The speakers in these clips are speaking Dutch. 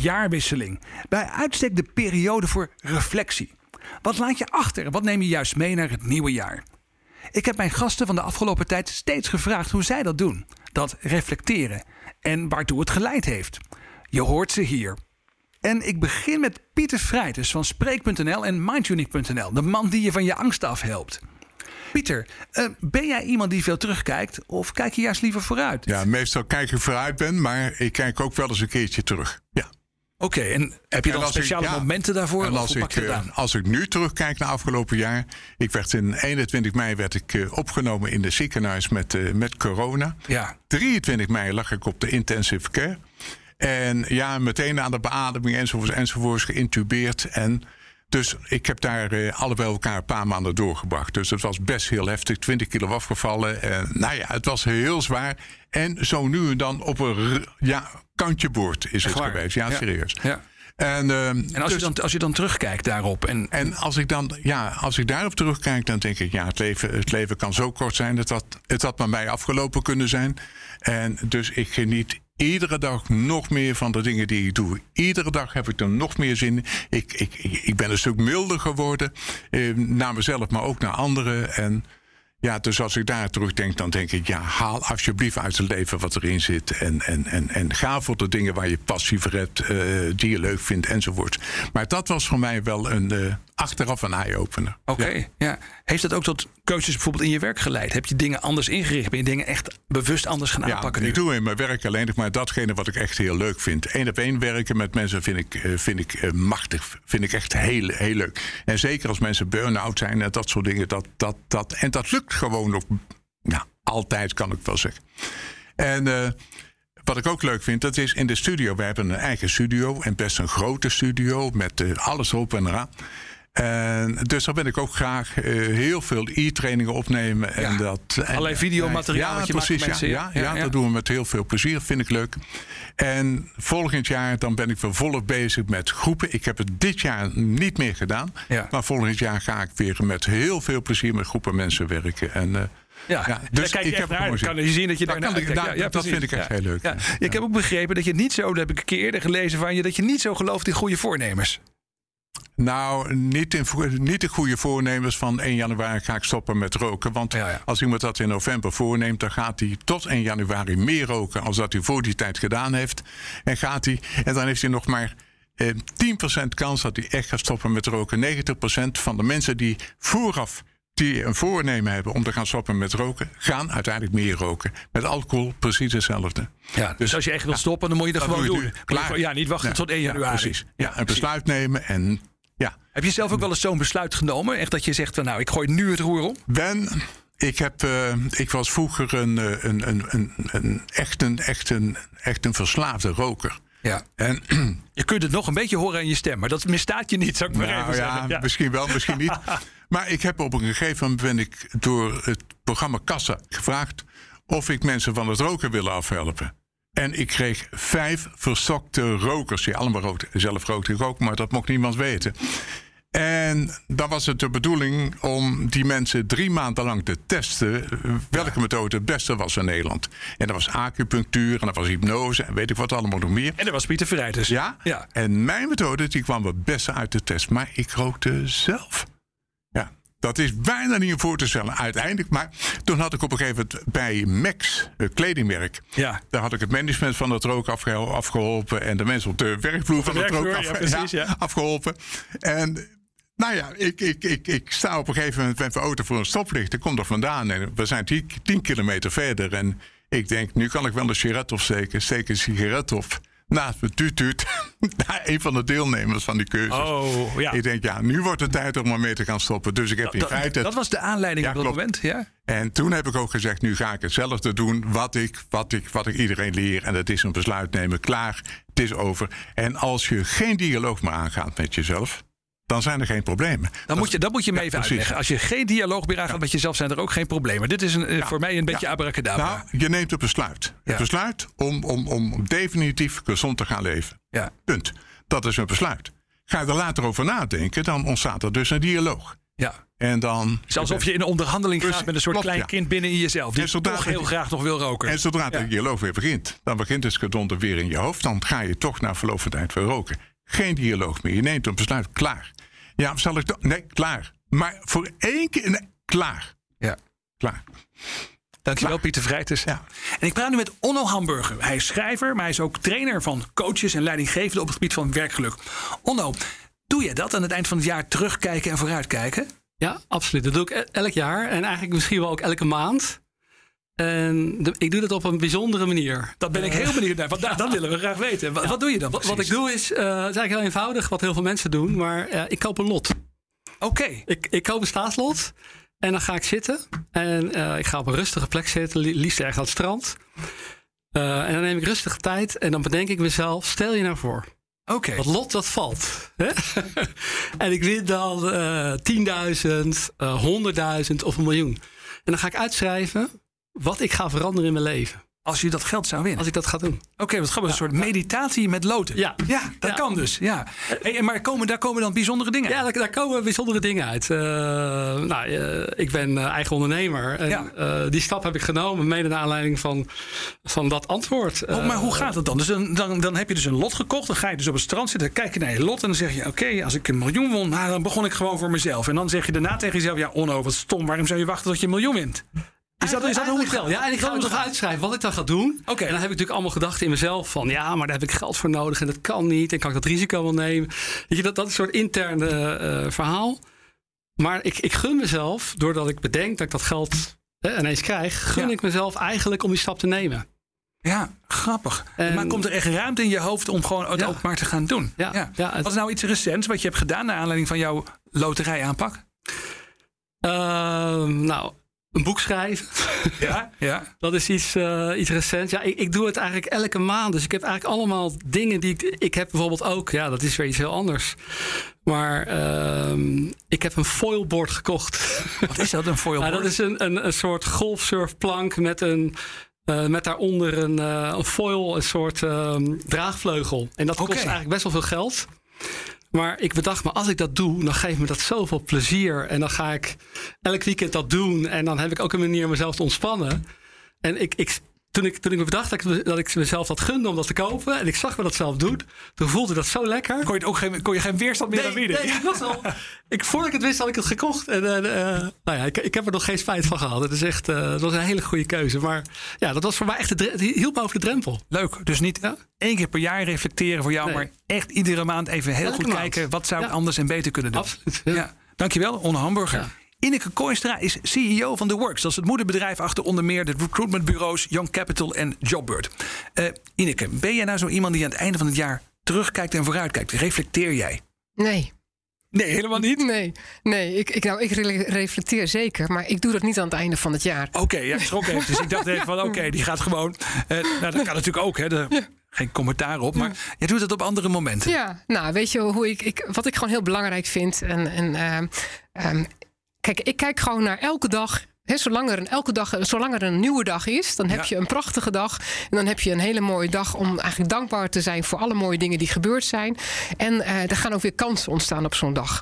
jaarwisseling. Bij uitstek de periode voor reflectie. Wat laat je achter wat neem je juist mee naar het nieuwe jaar? Ik heb mijn gasten van de afgelopen tijd steeds gevraagd hoe zij dat doen. Dat reflecteren. En waartoe het geleid heeft. Je hoort ze hier. En ik begin met Pieter Vrijtes van Spreek.nl en Mindunique.nl. De man die je van je angst afhelpt. Pieter, uh, ben jij iemand die veel terugkijkt of kijk je juist liever vooruit? Ja, meestal kijk ik vooruit ben, maar ik kijk ook wel eens een keertje terug. Ja. Oké, en heb je dan speciale ik, ja, momenten daarvoor? En als, ik, uh, als ik nu terugkijk naar afgelopen jaar. Ik werd in 21 mei werd ik uh, opgenomen in de ziekenhuis met, uh, met corona. Ja. 23 mei lag ik op de intensive care. En ja, meteen aan de beademing enzovoorts enzovoorts geïntubeerd. En dus ik heb daar uh, alle bij elkaar een paar maanden doorgebracht. Dus het was best heel heftig. 20 kilo afgevallen. En nou ja, het was heel zwaar. En zo nu en dan op een ja, kantje boord is het geweest. Ja, serieus. Ja. En, uh, en als, dus, je dan, als je dan terugkijkt daarop. En, en als ik dan, ja, als ik daarop terugkijk, dan denk ik, ja, het leven, het leven kan zo kort zijn. Het had, het had met mij afgelopen kunnen zijn. En dus ik geniet iedere dag nog meer van de dingen die ik doe. Iedere dag heb ik er nog meer zin in. Ik, ik, ik ben een stuk milder geworden. Eh, naar mezelf, maar ook naar anderen. En ja, dus als ik daar terugdenk, dan denk ik, ja, haal alsjeblieft uit het leven wat erin zit. En, en, en, en ga voor de dingen waar je passie voor hebt, uh, die je leuk vindt, enzovoort. Maar dat was voor mij wel een, uh, achteraf een eye-opener. Oké, ja. Heeft dat ook tot keuzes bijvoorbeeld in je werk geleid? Heb je dingen anders ingericht? Ben je dingen echt bewust anders gaan aanpakken? Ja, ik doe in mijn werk alleen nog maar datgene wat ik echt heel leuk vind. Eén op één werken met mensen vind ik, uh, vind ik machtig. Vind ik echt heel, heel leuk. En zeker als mensen burn-out zijn en dat soort dingen. Dat, dat, dat, en dat lukt gewoon nog ja, altijd, kan ik wel zeggen. En uh, wat ik ook leuk vind, dat is in de studio. We hebben een eigen studio en best een grote studio met uh, alles erop en eraan. En dus daar ben ik ook graag uh, heel veel e-trainingen opnemen. En dat, en, Allerlei videomateriaal. Ja, precies. Mensen, ja, ja, ja, ja, dat doen we met heel veel plezier. Vind ik leuk. En volgend jaar dan ben ik weer volop bezig met groepen. Ik heb het dit jaar niet meer gedaan. Maar volgend jaar ga ik weer met heel veel plezier met groepen mensen werken. En, uh, ja, ja. dus kijk je ik heb naar. kan je zien dat je daar naar ja, ja, Dat vind ik echt heel leuk. Ik heb ook begrepen dat je niet zo, dat heb ik een keer eerder gelezen van je, dat je niet zo gelooft in goede voornemens. Nou, niet, in, niet de goede voornemens van 1 januari ga ik stoppen met roken. Want ja, ja. als iemand dat in november voorneemt, dan gaat hij tot 1 januari meer roken als dat hij voor die tijd gedaan heeft. En gaat hij, en dan heeft hij nog maar eh, 10% kans dat hij echt gaat stoppen met roken. 90% van de mensen die vooraf die een voornemen hebben om te gaan stoppen met roken, gaan uiteindelijk meer roken. Met alcohol precies hetzelfde. Ja, dus, dus als je echt wil stoppen, dan moet je dat, gewoon doen. Klaar. Ja, niet wachten tot 1 januari. precies. Ja, een besluit nemen en. Heb je zelf ook wel eens zo'n besluit genomen? Echt dat je zegt van nou, ik gooi nu het roer om? Ben, ik, heb, uh, ik was vroeger een, een, een, een, een, echt, een, echt, een, echt een verslaafde roker. Ja. En, je kunt het nog een beetje horen aan je stem, maar dat misstaat je niet, zou ik maar nou, even ja, zeggen. Ja, misschien wel, misschien niet. maar ik heb op een gegeven moment ben ik door het programma Kassa gevraagd of ik mensen van het roken willen afhelpen. En ik kreeg vijf verstokte rokers. Die allemaal rookten. Zelf rookte ik ook, maar dat mocht niemand weten. En dan was het de bedoeling om die mensen drie maanden lang te testen welke methode het beste was in Nederland. En dat was acupunctuur en dat was hypnose en weet ik wat allemaal nog meer. En dat was Pieter Verrijters. Ja? ja. En mijn methode die kwam het beste uit de test. Maar ik rookte zelf. Dat is bijna niet voor te stellen uiteindelijk. Maar toen had ik op een gegeven moment bij Max, het kledingmerk. Ja. Daar had ik het management van het rook afgeholpen. En de mensen op de werkvloer van het rook af, ja, precies, ja, afgeholpen. En nou ja, ik, ik, ik, ik sta op een gegeven moment met mijn auto voor een stoplicht. Ik kom er vandaan en we zijn tien, kilometer verder. En ik denk, nu kan ik wel een sigaret opsteken. Steek een sigaret op naast me tuut tuut naar een van de deelnemers van die cursus. Oh, ja. Ik denk, ja, nu wordt het tijd om maar mee te gaan stoppen. Dus ik heb in feite... Dat was de aanleiding op dat moment, ja? En toen heb ik ook gezegd, nu ga ik hetzelfde doen wat ik, wat ik, wat ik iedereen leer. En dat is een besluit nemen. Klaar, het is over. En als je geen dialoog meer aangaat met jezelf dan zijn er geen problemen. Dan, moet, je, dat moet je me even uitleggen. Als je geen dialoog meer aangaat ja. met jezelf, zijn er ook geen problemen. Dit is een, eh, voor mij een beetje abracadabra. Nou, je neemt het besluit. Het besluit om, om, om definitief gezond te gaan leven. Ja. Punt. Dat is een besluit. Ga je er later over nadenken, dan ontstaat er dus een dialoog. Ja. En dan. Het alsof je in een onderhandeling Dus- gaat met een soort klopt, klein ja. kind binnen in jezelf. Die En toch heel graag nog wil roken. En zodra Ja. de dialoog weer begint, dan begint het gedonder weer in je hoofd. Dan ga je toch na verloop van tijd weer roken. Geen dialoog meer. Je neemt een besluit. Klaar. Ja, zal ik toch? Nee, klaar. Maar voor één keer. Nee, klaar. Ja. Klaar. Dankjewel, Pieter Vrijters. Ja. En ik praat nu met Onno Hamburger. Hij is schrijver, maar hij is ook trainer van coaches en leidinggevenden op het gebied van werkgeluk. Onno, doe je dat aan het eind van het jaar terugkijken en vooruitkijken? Ja, absoluut. Dat doe ik e- elk jaar en eigenlijk misschien wel ook elke maand. En de- ik doe dat op een bijzondere manier. Dat ben ik heel benieuwd naar, want da- dat willen we graag weten. Wat, wat doe je dan? Wat, wat ik doe is, eh, het is eigenlijk heel eenvoudig, wat heel veel mensen doen, maar eh, ik koop een lot. Oké, Ik, ik koop een staatslot en dan ga ik zitten. En eh, ik ga op een rustige plek zitten, li- liefst ergens aan het strand. Eh, en dan neem ik rustige tijd en dan bedenk ik mezelf, stel je nou voor, oké. dat lot dat valt. Hè? en ik win dan eh 10.000, eh 100.000 of een miljoen. En dan ga ik uitschrijven wat ik ga veranderen in mijn leven. Als je dat geld zou winnen. Als ik dat ga doen. Oké, wat grappig. Een soort meditatie met loten. Ja. ja dat Ja. kan dus. Ja. Hey, maar komen, daar komen dan bijzondere dingen Ja, uit. daar, daar komen bijzondere dingen uit. Eh, nou, eh, ik ben eh, eigen ondernemer. En Ja. die stap heb ik genomen mede naar aanleiding van, van dat antwoord. Oh, maar hoe gaat het dan? Dus dan, dan? dan heb je dus een lot gekocht. Dan ga je dus op het strand zitten. Dan kijk je naar je lot. En dan zeg je: Oké, als ik een miljoen won, nou, dan begon ik gewoon voor mezelf. En dan zeg je daarna tegen jezelf: Ja, Onno, wat stom. Waarom zou je wachten tot je een miljoen wint? Is dat, is dat hoe het Eigenlijk wel? Ja, en ik ga ook nog uitschrijven wat ik dan ga doen. Oké. En dan heb ik natuurlijk allemaal gedachten in mezelf van... ja, maar daar heb ik geld voor nodig en dat kan niet. En kan ik dat risico wel nemen? Weet je, dat, dat is een soort interne eh, verhaal. Maar ik, ik gun mezelf, doordat ik bedenk dat ik dat geld hè, ineens krijg... gun Ja. ik mezelf eigenlijk om die stap te nemen. Ja, grappig. En- maar komt er echt ruimte in je hoofd om gewoon het Ja. ook maar te gaan doen? Ja, ja, het- Wat is nou iets recents wat je hebt gedaan naar aanleiding van jouw loterijaanpak? Ehm, nou, een boek schrijven. Ja, ja. Dat is iets, eh, iets recents. Ja, ik, ik doe het eigenlijk elke maand. Dus ik heb eigenlijk allemaal dingen die ik... Ik heb bijvoorbeeld ook... Ja, dat is weer iets heel anders. Maar ehm, ik heb een foilboard gekocht. Wat is dat, een foil? Ja, dat is een, een, een soort golfsurfplank met een... eh, met daaronder een, eh, een foil, een soort ehm, draagvleugel. En dat kost eigenlijk best wel veel geld. Maar ik bedacht me, als ik dat doe, dan geeft me dat zoveel plezier. En dan ga ik elk weekend dat doen. En dan heb ik ook een manier om mezelf te ontspannen. En ik, ik, toen, ik, toen ik me bedacht dat ik, dat ik mezelf dat gunde om dat te kopen. En ik zag me dat zelf doen. Toen voelde dat zo lekker. Kon je, het ook geen, kon je geen weerstand meer aan Nee, bieden? nee, ik was al. Ik, voordat ik het wist, had ik het gekocht. En eh, eh, nou ja, ik, ik heb er nog geen spijt van gehad. Het is echt, het was een hele goede keuze. Maar ja, dat was voor mij echt de, het hielp me over de drempel. Leuk. Dus niet Ja. één keer per jaar reflecteren voor jou, Nee. maar echt iedere maand even heel Elke goed maand. kijken. Wat zou ik Ja. anders en beter kunnen doen? Absoluut. Ja. Dankjewel, Onno Hamburger. Ineke Kooistra is CEO van The Works. Dat is het moederbedrijf achter onder meer de recruitmentbureaus Young Capital en Jobbird. Eh Ineke, ben jij nou zo iemand die aan het einde van het jaar terugkijkt en vooruitkijkt? Reflecteer jij? Nee. Nee, helemaal niet. Nee, nee ik, ik, nou, ik re- reflecteer zeker, maar ik doe dat niet aan het einde van het jaar. Oké, ja, ik schrok even. Dus ik dacht even van, oké, die gaat gewoon... eh, nou, dat kan natuurlijk ook, hè. Geen commentaar op, maar jij doet het op andere momenten. Ja, nou, weet je hoe ik, ik wat ik gewoon heel belangrijk vind? En, en ehm, ehm, kijk, ik kijk gewoon naar elke dag. Zolang, er een, elke dag, zolang er een nieuwe dag is, dan heb Ja. je een prachtige dag. En dan heb je een hele mooie dag om eigenlijk dankbaar te zijn voor alle mooie dingen die gebeurd zijn. En eh, er gaan ook weer kansen ontstaan op zo'n dag.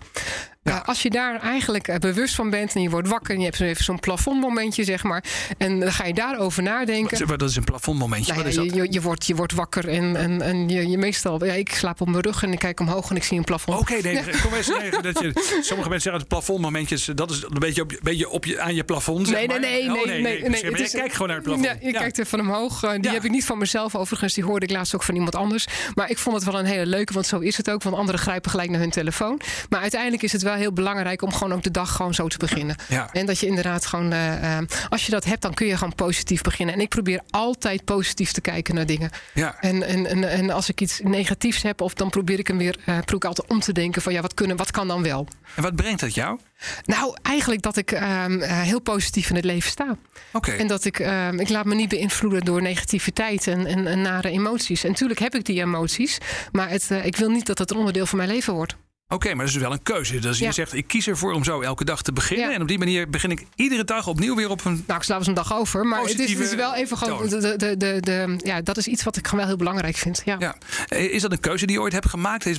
Ja. Eh, als je daar eigenlijk eh, bewust van bent en je wordt wakker en je hebt zo even zo'n plafondmomentje, zeg maar. En dan ga je daarover nadenken. Wat- Dat is een plafondmomentje. Nou Wat is dat? je, je, wordt, je wordt wakker en, en, en je, je meestal... Ja, ik slaap op mijn rug en ik kijk omhoog en ik zie een plafond. Oké, nee, kom eens tegen dat je. Sommige mensen zeggen het plafondmomentjes, dat is een beetje op, je- beetje op je, aan je plafond. zeg Nee, nee, nee, Oh, nee, nee, nee, het jij is- kijkt gewoon naar het plafond. Ja, je kijkt even omhoog. Eh, die heb ik niet van mezelf overigens. Die hoorde ik laatst ook van iemand anders. Maar ik vond het wel een hele leuke, want zo is het ook. Want anderen grijpen gelijk naar hun telefoon. Maar uiteindelijk is het wel heel belangrijk om gewoon ook de dag gewoon zo te beginnen. Ja. En dat je inderdaad gewoon, eh, eh, als je dat hebt, dan kun je gewoon positief beginnen. En ik probeer altijd positief te kijken naar dingen. Ja. En, en, en, en als ik iets negatiefs heb, of dan probeer ik hem weer, eh probeer ik altijd om te denken van ja, wat, kunnen, wat kan dan wel? En wat brengt dat jou? Nou, eigenlijk dat ik ehm, eh, heel positief in het leven sta. Oké. En dat ik, ehm, ik laat me niet beïnvloeden door negativiteit en, en, en nare emoties. En natuurlijk heb ik die emoties, maar het, ik wil niet dat het een onderdeel van mijn leven wordt. Oké, maar dat is wel een keuze. Dus Ja. je zegt, ik kies ervoor om zo elke dag te beginnen. Ja. En op die manier begin ik iedere dag opnieuw weer op een... Nou, ik sla eens een dag over. Maar het is, het is Positieve wel even gewoon. De, de, de, de, ja, dat is iets wat ik gewoon wel heel belangrijk vind. Ja. Ja. Eh, Is dat een keuze die je ooit hebt gemaakt? Is,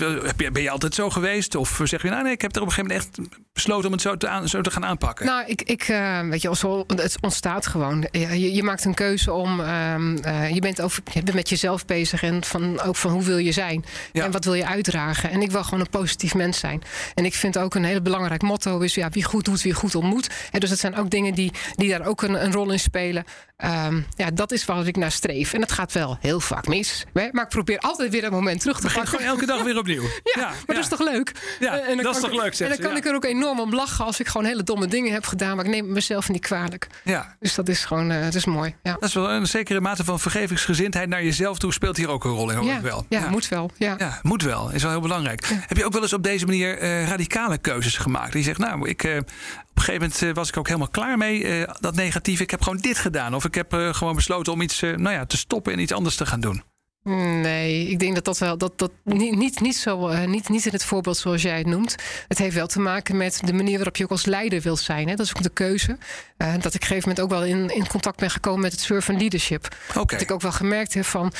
ben je altijd zo geweest? Of zeg je, nou nee, ik heb er op een gegeven moment echt besloten om het zo te, aan, zo te gaan aanpakken? Nou, ik, ik eh, weet je, zo, het ontstaat gewoon. Ja, Je, je maakt een keuze om. ehm, eh, je, bent over, je bent met jezelf bezig en van, ook van hoe wil je zijn en wat wil je uitdragen. En ik wil gewoon een positief mens zijn. En ik vind ook een heel belangrijk motto is: ja, wie goed doet, wie goed ontmoet. En dus dat zijn ook dingen die, die daar ook een, een rol in spelen. Ehm, ja, dat is waar ik naar streef. En dat gaat wel heel vaak mis. Maar ik probeer altijd weer dat moment terug te pakken. gewoon elke dag weer opnieuw. Ja, maar dat is toch leuk? Ja, Eh, en dat is toch ik- leuk, En dan ze, kan ik er ook enorm om lachen als ik gewoon hele domme dingen heb gedaan. Maar ik neem mezelf niet kwalijk. Ja. Dus dat is gewoon, eh, het is mooi. Ja, Dat is wel een zekere mate van vergevingsgezindheid naar jezelf toe speelt hier ook een rol in, hoor ja, wel. ja, moet wel. Ja. Ja, moet wel. Is wel heel belangrijk. Heb je ook wel eens op deze manier eh, radicale keuzes gemaakt? Die zegt, nou, ik, eh, op een gegeven moment eh, was ik ook helemaal klaar mee. dat negatief. Ik heb gewoon dit gedaan. Of ik heb gewoon besloten om iets nou ja, te stoppen en iets anders te gaan doen. Nee, ik denk dat dat wel dat, dat niet, niet, niet, zo, eh, niet, niet in het voorbeeld zoals jij het noemt. Het heeft wel te maken met de manier waarop je ook als leider wilt zijn. Hè. Dat is ook de keuze. Eh, dat ik op een gegeven moment ook wel in, in contact ben gekomen met het servant leadership. Dat ik ook wel gemerkt heb van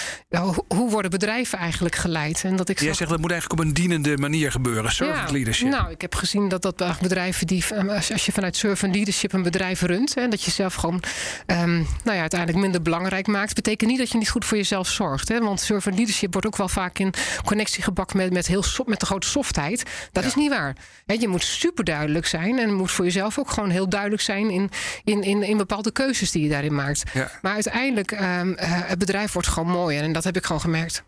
hoe, worden bedrijven eigenlijk geleid? En dat ik Jij zag- zegt dat moet eigenlijk op een dienende manier gebeuren. Servant leadership. Nou, ik heb gezien dat dat bedrijven die, eh, als als je vanuit servant leadership een bedrijf runt, en dat je zelf gewoon, ehm, nou ja, uiteindelijk minder belangrijk maakt, betekent niet dat je niet goed voor jezelf zorgt. Hè? Want servant leadership wordt ook wel vaak in connectie gebakken met, met, heel so- met de grote softheid. Dat is niet waar. Je moet super duidelijk zijn en moet voor jezelf ook gewoon heel duidelijk zijn in, in, in, in bepaalde keuzes die je daarin maakt. Ja. Maar uiteindelijk, eh, het bedrijf wordt gewoon mooier en dat heb ik gewoon gemerkt.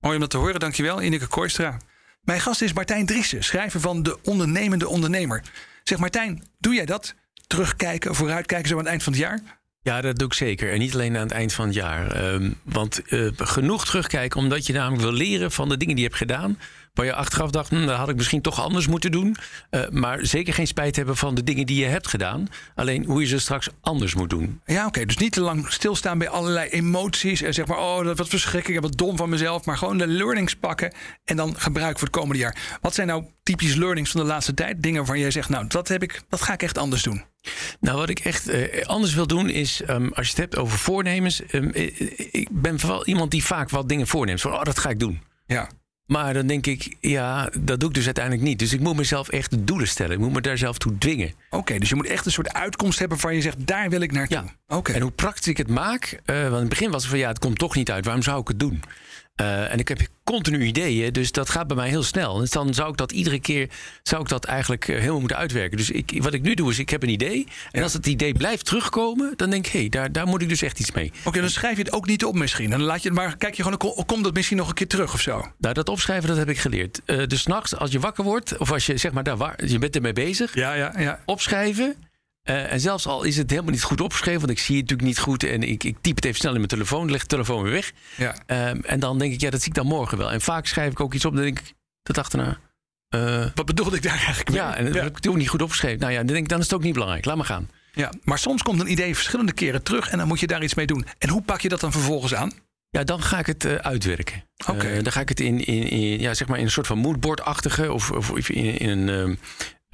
Mooi om dat te horen, dankjewel. Ineke Kooistra. Mijn gast is Martijn Driessen, schrijver van De Ondernemende Ondernemer. Zeg Martijn, doe jij dat? Terugkijken, vooruitkijken zo aan het eind van het jaar? Ja, dat doe ik zeker. En niet alleen aan het eind van het jaar. Ehm, want eh, genoeg terugkijken, omdat je namelijk wil leren van de dingen die je hebt gedaan. Waar je achteraf dacht, hm, dat had ik misschien toch anders moeten doen. Eh, maar zeker geen spijt hebben van de dingen die je hebt gedaan. Alleen hoe je ze straks anders moet doen. Ja, oké. Dus niet te lang stilstaan bij allerlei emoties. En zeg maar, oh, dat wat verschrikkelijk, wat dom van mezelf. Maar gewoon de learnings pakken en dan gebruiken voor het komende jaar. Wat zijn nou typisch learnings van de laatste tijd? Dingen waarvan jij zegt, nou, dat, heb ik, dat ga ik echt anders doen. Nou, wat ik echt eh, anders wil doen is, ehm, als je het hebt over voornemens. ehm, eh, ik ben vooral iemand die vaak wat dingen voorneemt. Van, oh, dat ga ik doen. Ja. Maar dan denk ik, ja, dat doe ik dus uiteindelijk niet. Dus ik moet mezelf echt doelen stellen. Ik moet me daar zelf toe dwingen. Oké, dus je moet echt een soort uitkomst hebben waarvan je zegt, daar wil ik naartoe. Ja. Oké. En hoe praktisch ik het maak, eh, want in het begin was het van ja, het komt toch niet uit. Waarom zou ik het doen? Eh, en ik heb continu ideeën, dus dat gaat bij mij heel snel. Dus dan zou ik dat iedere keer zou ik dat eigenlijk eh, helemaal moeten uitwerken. Dus ik, wat ik nu doe is, ik heb een idee. En als het idee blijft terugkomen, dan denk ik, hé, hey, daar, daar moet ik dus echt iets mee. Oké, dan schrijf je het ook niet op misschien. Dan laat je het maar, kijk je gewoon, kom- komt dat misschien nog een keer terug of zo? Nou, dat opschrijven, dat heb ik geleerd. Eh dus nachts, als je wakker wordt, of als je zeg maar daar je bent ermee bezig, Ja, ja, ja. opschrijven. Eh, en zelfs al is het helemaal niet goed opgeschreven, want ik zie het natuurlijk niet goed en ik, ik typ het even snel in mijn telefoon, leg de telefoon weer weg. ja. Ehm, en dan denk ik, ja, dat zie ik dan morgen wel. En vaak schrijf ik ook iets op, dan denk ik, dat achterna. eh, Wat bedoelde ik daar eigenlijk mee? ja, en dat ja. heb ik toen niet goed opgeschreven. Nou ja, dan denk ik, dan is het ook niet belangrijk. Laat maar gaan. Ja, maar soms komt een idee verschillende keren terug en dan moet je daar iets mee doen. En hoe pak je dat dan vervolgens aan? Ja, dan ga ik het eh, uitwerken. Oké. Dan ga ik het in, in, in, ja, zeg maar in een soort van moodboard-achtige of, of in, in een.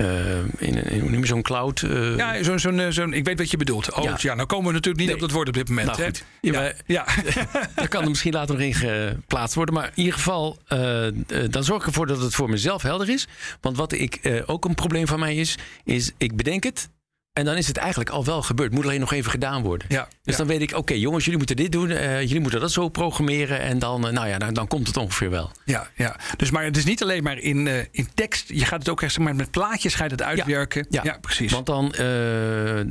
Eh, in, je zo'n cloud? eh, Ja, zo'n, zo'n, eh, zo'n, ik weet wat je bedoelt. Oh, ja. Ja. nou komen we natuurlijk niet Nee. op dat woord op dit moment. Nou hè? goed. Ja, Ja. Daar kan er misschien later nog in geplaatst worden. Maar in ieder geval, dan zorg ik ervoor dat het voor mezelf helder is. Want wat ik ook een probleem van mij is, is ik bedenk het. En dan is het eigenlijk al wel gebeurd. Moet alleen nog even gedaan worden. Ja, Dus ja. dan weet ik, oké jongens, jullie moeten dit doen. eh, jullie moeten dat zo programmeren. En dan, eh, nou ja, dan, dan komt het ongeveer wel. Ja, ja. Dus maar het is niet alleen maar in, eh, in tekst. Je gaat het ook echt zeg maar, met plaatjes ga je het uitwerken. ja. precies. Want dan,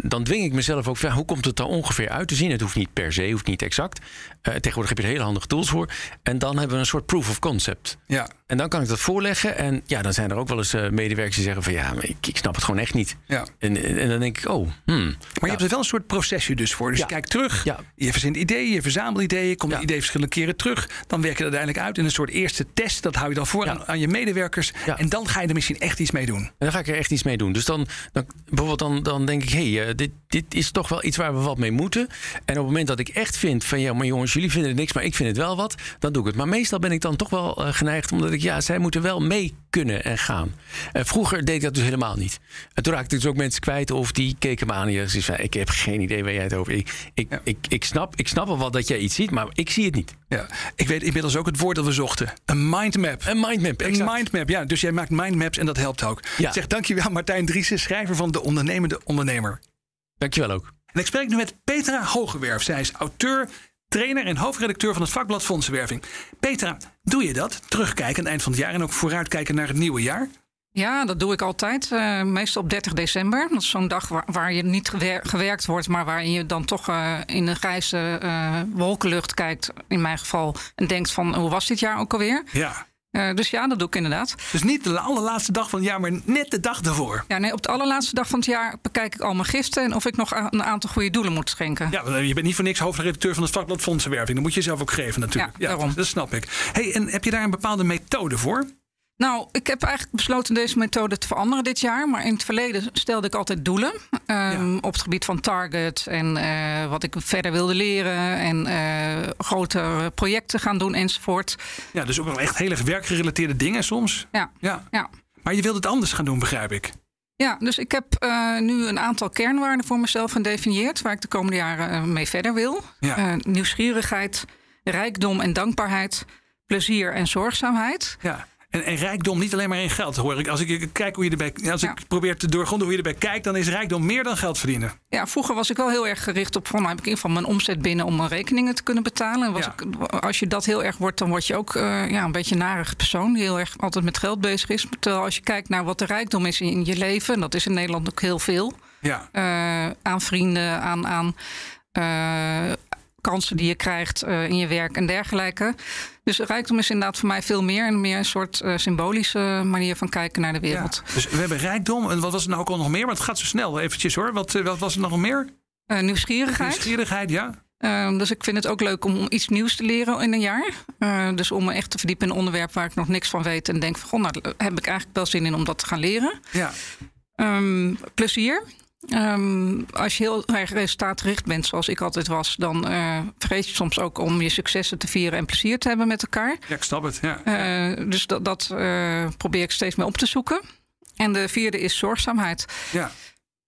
dan dwing ik mezelf ook van, hoe komt het er ongeveer uit te zien? Het hoeft niet per se, hoeft niet exact. Tegenwoordig heb je er hele handige tools voor. En dan hebben we een soort proof of concept. ja. En dan kan ik dat voorleggen. En ja, dan zijn er ook wel eens eh, medewerkers die zeggen van ja, maar ik, ik snap het gewoon echt niet. Ja. En, en, en dan denk ik, oh, hmm. Maar je hebt er wel een soort procesje dus voor. Dus Ja. je kijkt terug, je verzint ideeën, je verzamelt ideeën, komt een idee verschillende keren terug. Dan werk je het uiteindelijk uit in een soort eerste test. Dat hou je dan voor aan, aan je medewerkers. En dan ga je er misschien echt iets mee doen. En dan ga ik er echt iets mee doen. Dus dan, dan bijvoorbeeld dan, dan denk ik, hé, hey, eh, dit, dit is toch wel iets waar we wat mee moeten. En op het moment dat ik echt vind van ja, maar jongens, jullie vinden het niks, maar ik vind het wel wat, dan doe ik het. Maar meestal ben ik dan toch wel eh, geneigd, omdat ik ja, zij moeten wel mee kunnen en gaan. En vroeger deed ik dat dus helemaal niet. En toen raakte ik dus ook mensen kwijt of die keken me aan en zei, ik heb geen idee waar jij het over. Ik, ik, ik, ik, snap, ik snap wel wat dat jij iets ziet, maar ik zie het niet. Ja, ik weet inmiddels ook het woord dat we zochten. Een mindmap. Een mindmap, Een mindmap, ja. Dus jij maakt mindmaps en dat helpt ook. Ja. Zeg dankjewel Martijn Driessen, schrijver van De Ondernemende Ondernemer. Dankjewel ook. En ik spreek nu met Petra Hogewerf. Zij is auteur, trainer en hoofdredacteur van het vakblad Fondsenwerving. Petra, doe je dat? Terugkijken aan het eind van het jaar en ook vooruitkijken naar het nieuwe jaar? Ja, dat doe ik altijd. eh, meestal op 30 december. Dat is zo'n dag waar, waar je niet gewer- gewerkt wordt, maar waarin je dan toch eh, in de grijze eh, wolkenlucht kijkt. In mijn geval. En denkt van hoe was dit jaar ook alweer? Ja. Eh, dus ja, dat doe ik inderdaad. Dus niet de allerlaatste dag van het jaar, maar net de dag ervoor. Ja, nee, op de allerlaatste dag van het jaar bekijk ik al mijn giften en of ik nog een aantal goede doelen moet schenken. Ja, want je bent niet voor niks hoofdredacteur van het vakblad Fondsenwerving. Dat moet je zelf ook geven natuurlijk. Ja, daarom. Dat snap ik. Hey, en heb je daar een bepaalde methode voor? Nou, ik heb eigenlijk besloten deze methode te veranderen dit jaar. Maar in het verleden stelde ik altijd doelen. ehm, Op het gebied van target en eh, wat ik verder wilde leren. En eh grotere projecten gaan doen enzovoort. Ja, dus ook wel echt hele werkgerelateerde dingen soms. Ja, Ja. ja. Maar je wilt het anders gaan doen, begrijp ik. Ja, dus ik heb eh, nu een aantal kernwaarden voor mezelf gedefinieerd. Waar ik de komende jaren mee verder wil. Ja. Nieuwsgierigheid, rijkdom en dankbaarheid. Plezier en zorgzaamheid. Ja. En, en rijkdom niet alleen maar in geld, hoor ik. Als ik kijk hoe je erbij, als Ja. ik probeer te doorgronden hoe je erbij kijkt, dan is rijkdom meer dan geld verdienen. Ja, vroeger was ik wel heel erg gericht op van, nou heb ik in ieder geval mijn omzet binnen om mijn rekeningen te kunnen betalen. En was Ja. ik, als je dat heel erg wordt, dan word je ook eh, ja, een beetje een narige persoon die heel erg altijd met geld bezig is. Terwijl als je kijkt naar wat de rijkdom is in je leven, en dat is in Nederland ook heel veel, Ja. eh, aan vrienden, aan, aan eh, kansen die je krijgt eh, in je werk en dergelijke. Dus rijkdom is inderdaad voor mij veel meer en meer een soort eh, symbolische manier van kijken naar de ja. wereld. Dus we hebben rijkdom. En wat was het nou ook al nog meer? Maar het gaat zo snel. Eventjes hoor. Wat, eh, wat was er nog meer? Nieuwsgierigheid. Nieuwsgierigheid, ja. Ehm, dus ik vind het ook leuk om iets nieuws te leren in een jaar. Dus om me echt te verdiepen in een onderwerp waar ik nog niks van weet. En denk van, goh, nou, daar heb ik eigenlijk wel zin in om dat te gaan leren. Ja. Ehm, plezier. Ehm, als je heel erg resultaatgericht bent, zoals ik altijd was... dan eh, vergeet je soms ook om je successen te vieren en plezier te hebben met elkaar. ja, ik snap het. Ja. Eh, dus dat, dat eh, probeer ik steeds meer op te zoeken. En de vierde is zorgzaamheid. ja.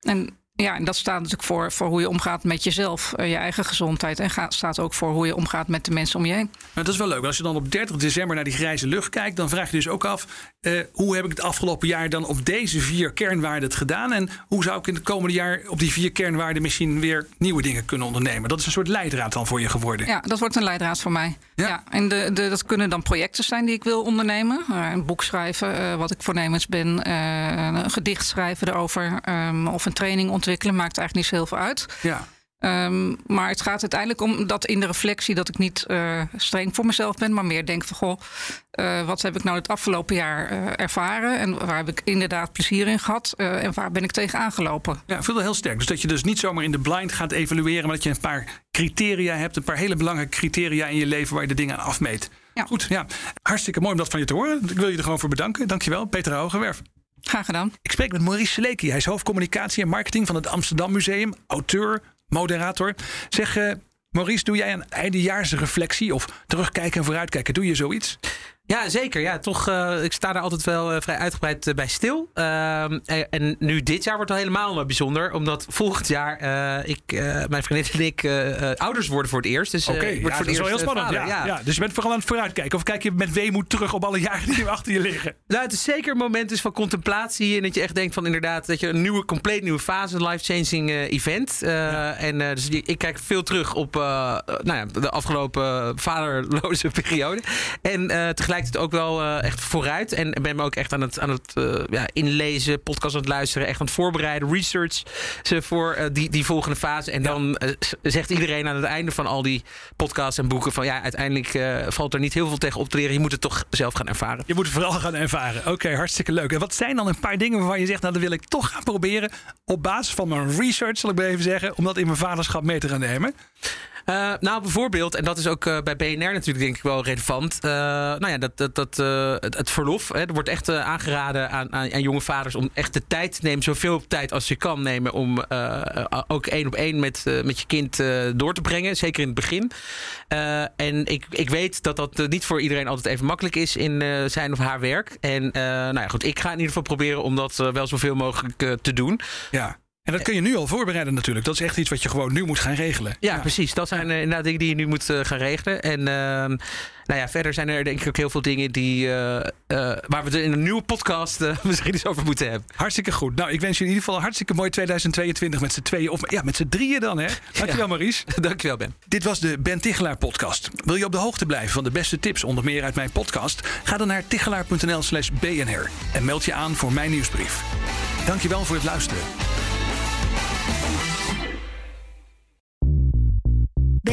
En ja, en dat staat natuurlijk voor, voor hoe je omgaat met jezelf, eh, je eigen gezondheid. En gaat, staat ook voor hoe je omgaat met de mensen om je heen. Maar dat is wel leuk. Als je dan op 30 december naar die grijze lucht kijkt, dan vraag je dus ook af: eh, hoe heb ik het afgelopen jaar dan op deze vier kernwaarden het gedaan? En hoe zou ik in het komende jaar op die vier kernwaarden misschien weer nieuwe dingen kunnen ondernemen? Dat is een soort leidraad dan voor je geworden. Ja, dat wordt een leidraad voor mij. Ja. Ja. en de, de, dat kunnen dan projecten zijn die ik wil ondernemen. Eh, een boek schrijven, wat ik voornemens ben. een gedicht schrijven erover. ehm, of een training ontwikkelen. Maakt eigenlijk niet zo heel veel uit. Ja. Ehm, maar het gaat uiteindelijk om dat in de reflectie dat ik niet eh, streng voor mezelf ben, maar meer denk van goh, eh, wat heb ik nou het afgelopen jaar eh, ervaren en waar heb ik inderdaad plezier in gehad eh, en waar ben ik tegen aangelopen? Ja, ik dat heel sterk. Dus dat je dus niet zomaar in de blind gaat evalueren, maar dat je een paar criteria hebt, een paar hele belangrijke criteria in je leven waar je de dingen aan afmeet. Ja. Goed, ja. Hartstikke mooi om dat van je te horen. Ik wil je er gewoon voor bedanken. Dankjewel, Peter Hogewerf. Graag gedaan. Ik spreek met Maurice Seleki. Hij is hoofdcommunicatie en marketing van het Amsterdam Museum, auteur, moderator. Zeg, eh, Maurice, doe jij een eindejaarsreflectie of terugkijken en vooruitkijken? Doe je zoiets? Ja, zeker. Ja, toch, eh, ik sta daar altijd wel eh, vrij uitgebreid eh, bij stil. Ehm, en, en nu dit jaar wordt het helemaal bijzonder. Omdat volgend jaar ik, mijn vriendin en ik ouders worden voor het eerst. Dus, Oké, word ja, voor dat het is wel heel eerst, spannend. ja, ja. Dus je bent vooral aan het vooruitkijken. Of kijk je met weemoed terug op alle jaren die nu achter je liggen? Nou, het is zeker een moment dus van contemplatie. En dat je echt denkt van inderdaad dat je een nieuwe, compleet nieuwe fase, een life-changing event. En dus ik kijk veel terug op nou ja, de afgelopen vaderloze periode. En eh, tegelijkertijd ook wel eh, echt vooruit. En ben me ook echt aan het, aan het eh, ja, inlezen, podcast aan het luisteren, echt aan het voorbereiden, research ze voor eh, die, die volgende fase. En dan zegt iedereen aan het einde van al die podcasts en boeken van ja, uiteindelijk valt er niet heel veel tegen op te leren. Je moet het toch zelf gaan ervaren. Je moet het vooral gaan ervaren. Oké, hartstikke leuk. En wat zijn dan een paar dingen waarvan je zegt, nou dat wil ik toch gaan proberen op basis van mijn research, zal ik maar even zeggen, om dat in mijn vaderschap mee te gaan nemen? Uh, nou, bijvoorbeeld, en dat is ook uh, bij BNR natuurlijk denk ik wel relevant. Uh, nou ja, dat, dat, het, verlof. Hè, er wordt echt aangeraden aan, aan, aan, jonge vaders om echt de tijd te nemen, zoveel tijd als je kan nemen, om ook één op één met, met je kind door te brengen. Zeker in het begin. en ik, ik weet dat dat niet voor iedereen altijd even makkelijk is in zijn of haar werk. En nou ja, goed, ik ga in ieder geval proberen om dat wel zoveel mogelijk te doen. Ja. En dat kun je nu al voorbereiden natuurlijk. Dat is echt iets wat je gewoon nu moet gaan regelen. Ja, precies. Dat zijn uh, inderdaad dingen die je nu moet uh, gaan regelen. En uh, nou ja, verder zijn er denk ik ook heel veel dingen die, waar we het in een nieuwe podcast misschien eens over moeten hebben. Hartstikke goed. Nou, ik wens je in ieder geval een hartstikke mooi 2022 met z'n tweeën. Of ja, met z'n drieën dan hè. Dankjewel ja. Maurice. Dankjewel Ben. Dit was de Ben Tichelaar podcast. Wil je op de hoogte blijven van de beste tips onder meer uit mijn podcast? Ga dan naar tichelaar.nl slash bnr en meld je aan voor mijn nieuwsbrief. Dankjewel voor het luisteren.